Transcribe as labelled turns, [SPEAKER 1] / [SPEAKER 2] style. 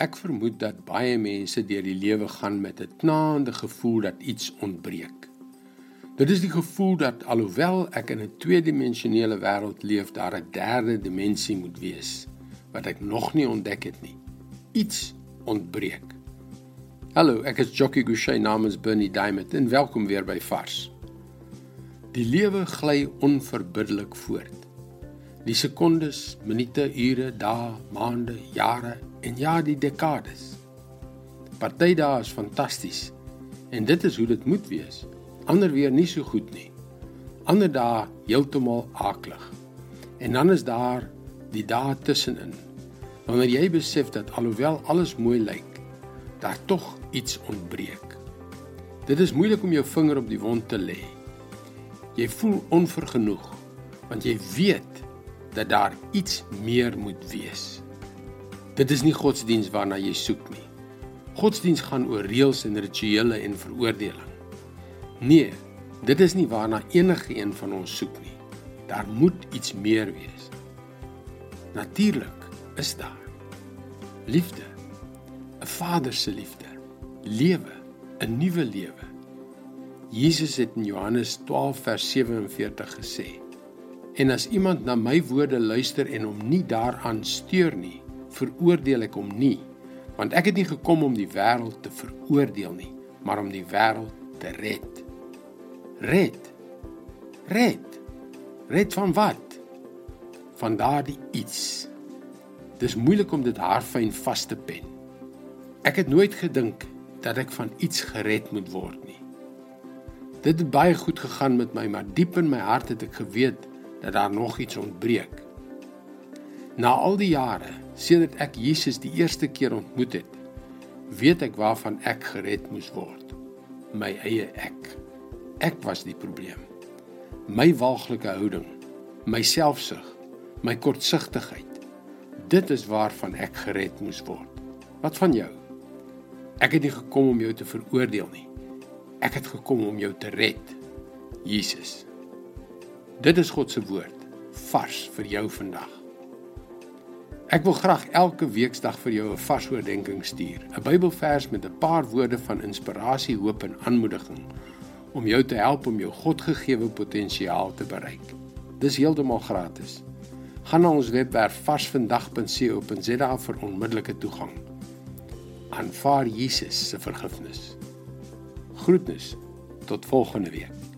[SPEAKER 1] Ek vermoed dat baie mense deur die lewe gaan met 'n knaande gevoel dat iets ontbreek. Dit is die gevoel dat alhoewel ek in 'n tweedimensionele wêreld leef, daar 'n derde dimensie moet wees wat ek nog nie ontdek het nie. Iets ontbreek. Hallo, ek is Jockey Gouchee namens Bernie Diamond en welkom weer by Vars. Die lewe gly onverbiddelik voort. Die sekondes, minute, ure, dae, maande, jare en ja die dekades. Party dae is fantasties en dit is hoe dit moet wees. Ander weer nie so goed nie. Ander dae heeltemal aklig. En dan is daar die dae tussenin. Wanneer jy besef dat alhoewel alles mooi lyk, daar tog iets ontbreek. Dit is moeilik om jou vinger op die wond te lê. Jy voel onvergenoeg want jy weet dat daar iets meer moet wees. Dit is nie godsdiens waarna jy soek nie. Godsdiens gaan oor reëls en rituele en veroordeling. Nee, dit is nie waarna enige een van ons soek nie. Daar moet iets meer wees. Natuurlik is daar liefde. 'n Vader se liefde, lewe, 'n nuwe lewe. Jesus het in Johannes 12 vers 47 gesê: "En as iemand na my woorde luister en hom nie daaraan steur nie, veroordeel ek hom nie, want ek het nie gekom om die wêreld te veroordeel nie, maar om die wêreld te red. Red. Red. Red van wat? Van daardie iets. Dis moeilik om dit haarfyn vas te pen. Ek het nooit gedink dat ek van iets gered moet word nie. Dit het baie goed gegaan met my, maar diep in my hart het ek geweet dat daar nog iets ontbreek. Na al die jare sedert ek Jesus die eerste keer ontmoet het, weet ek waarvan ek gered moes word. My eie ek. Ek was die probleem. My walglike houding, my selfsug, my kortsigtigheid. Dit is waarvan ek gered moes word. Wat van jou? Ek het nie gekom om jou te veroordeel nie. Ek het gekom om jou te red. Jesus. Dit is God se woord vars vir jou vandag. Ek wil graag elke weeksdag vir jou 'n vars oordeenking stuur, 'n Bybelvers met 'n paar woorde van inspirasie, hoop en aanmoediging om jou te help om jou Godgegewe potensiaal te bereik. Dis heeltemal gratis. Gaan na ons webwerf varsvandag.co.za vir onmiddellike toegang. Aanvaar Jesus se vergifnis. Groetnis tot volgende week.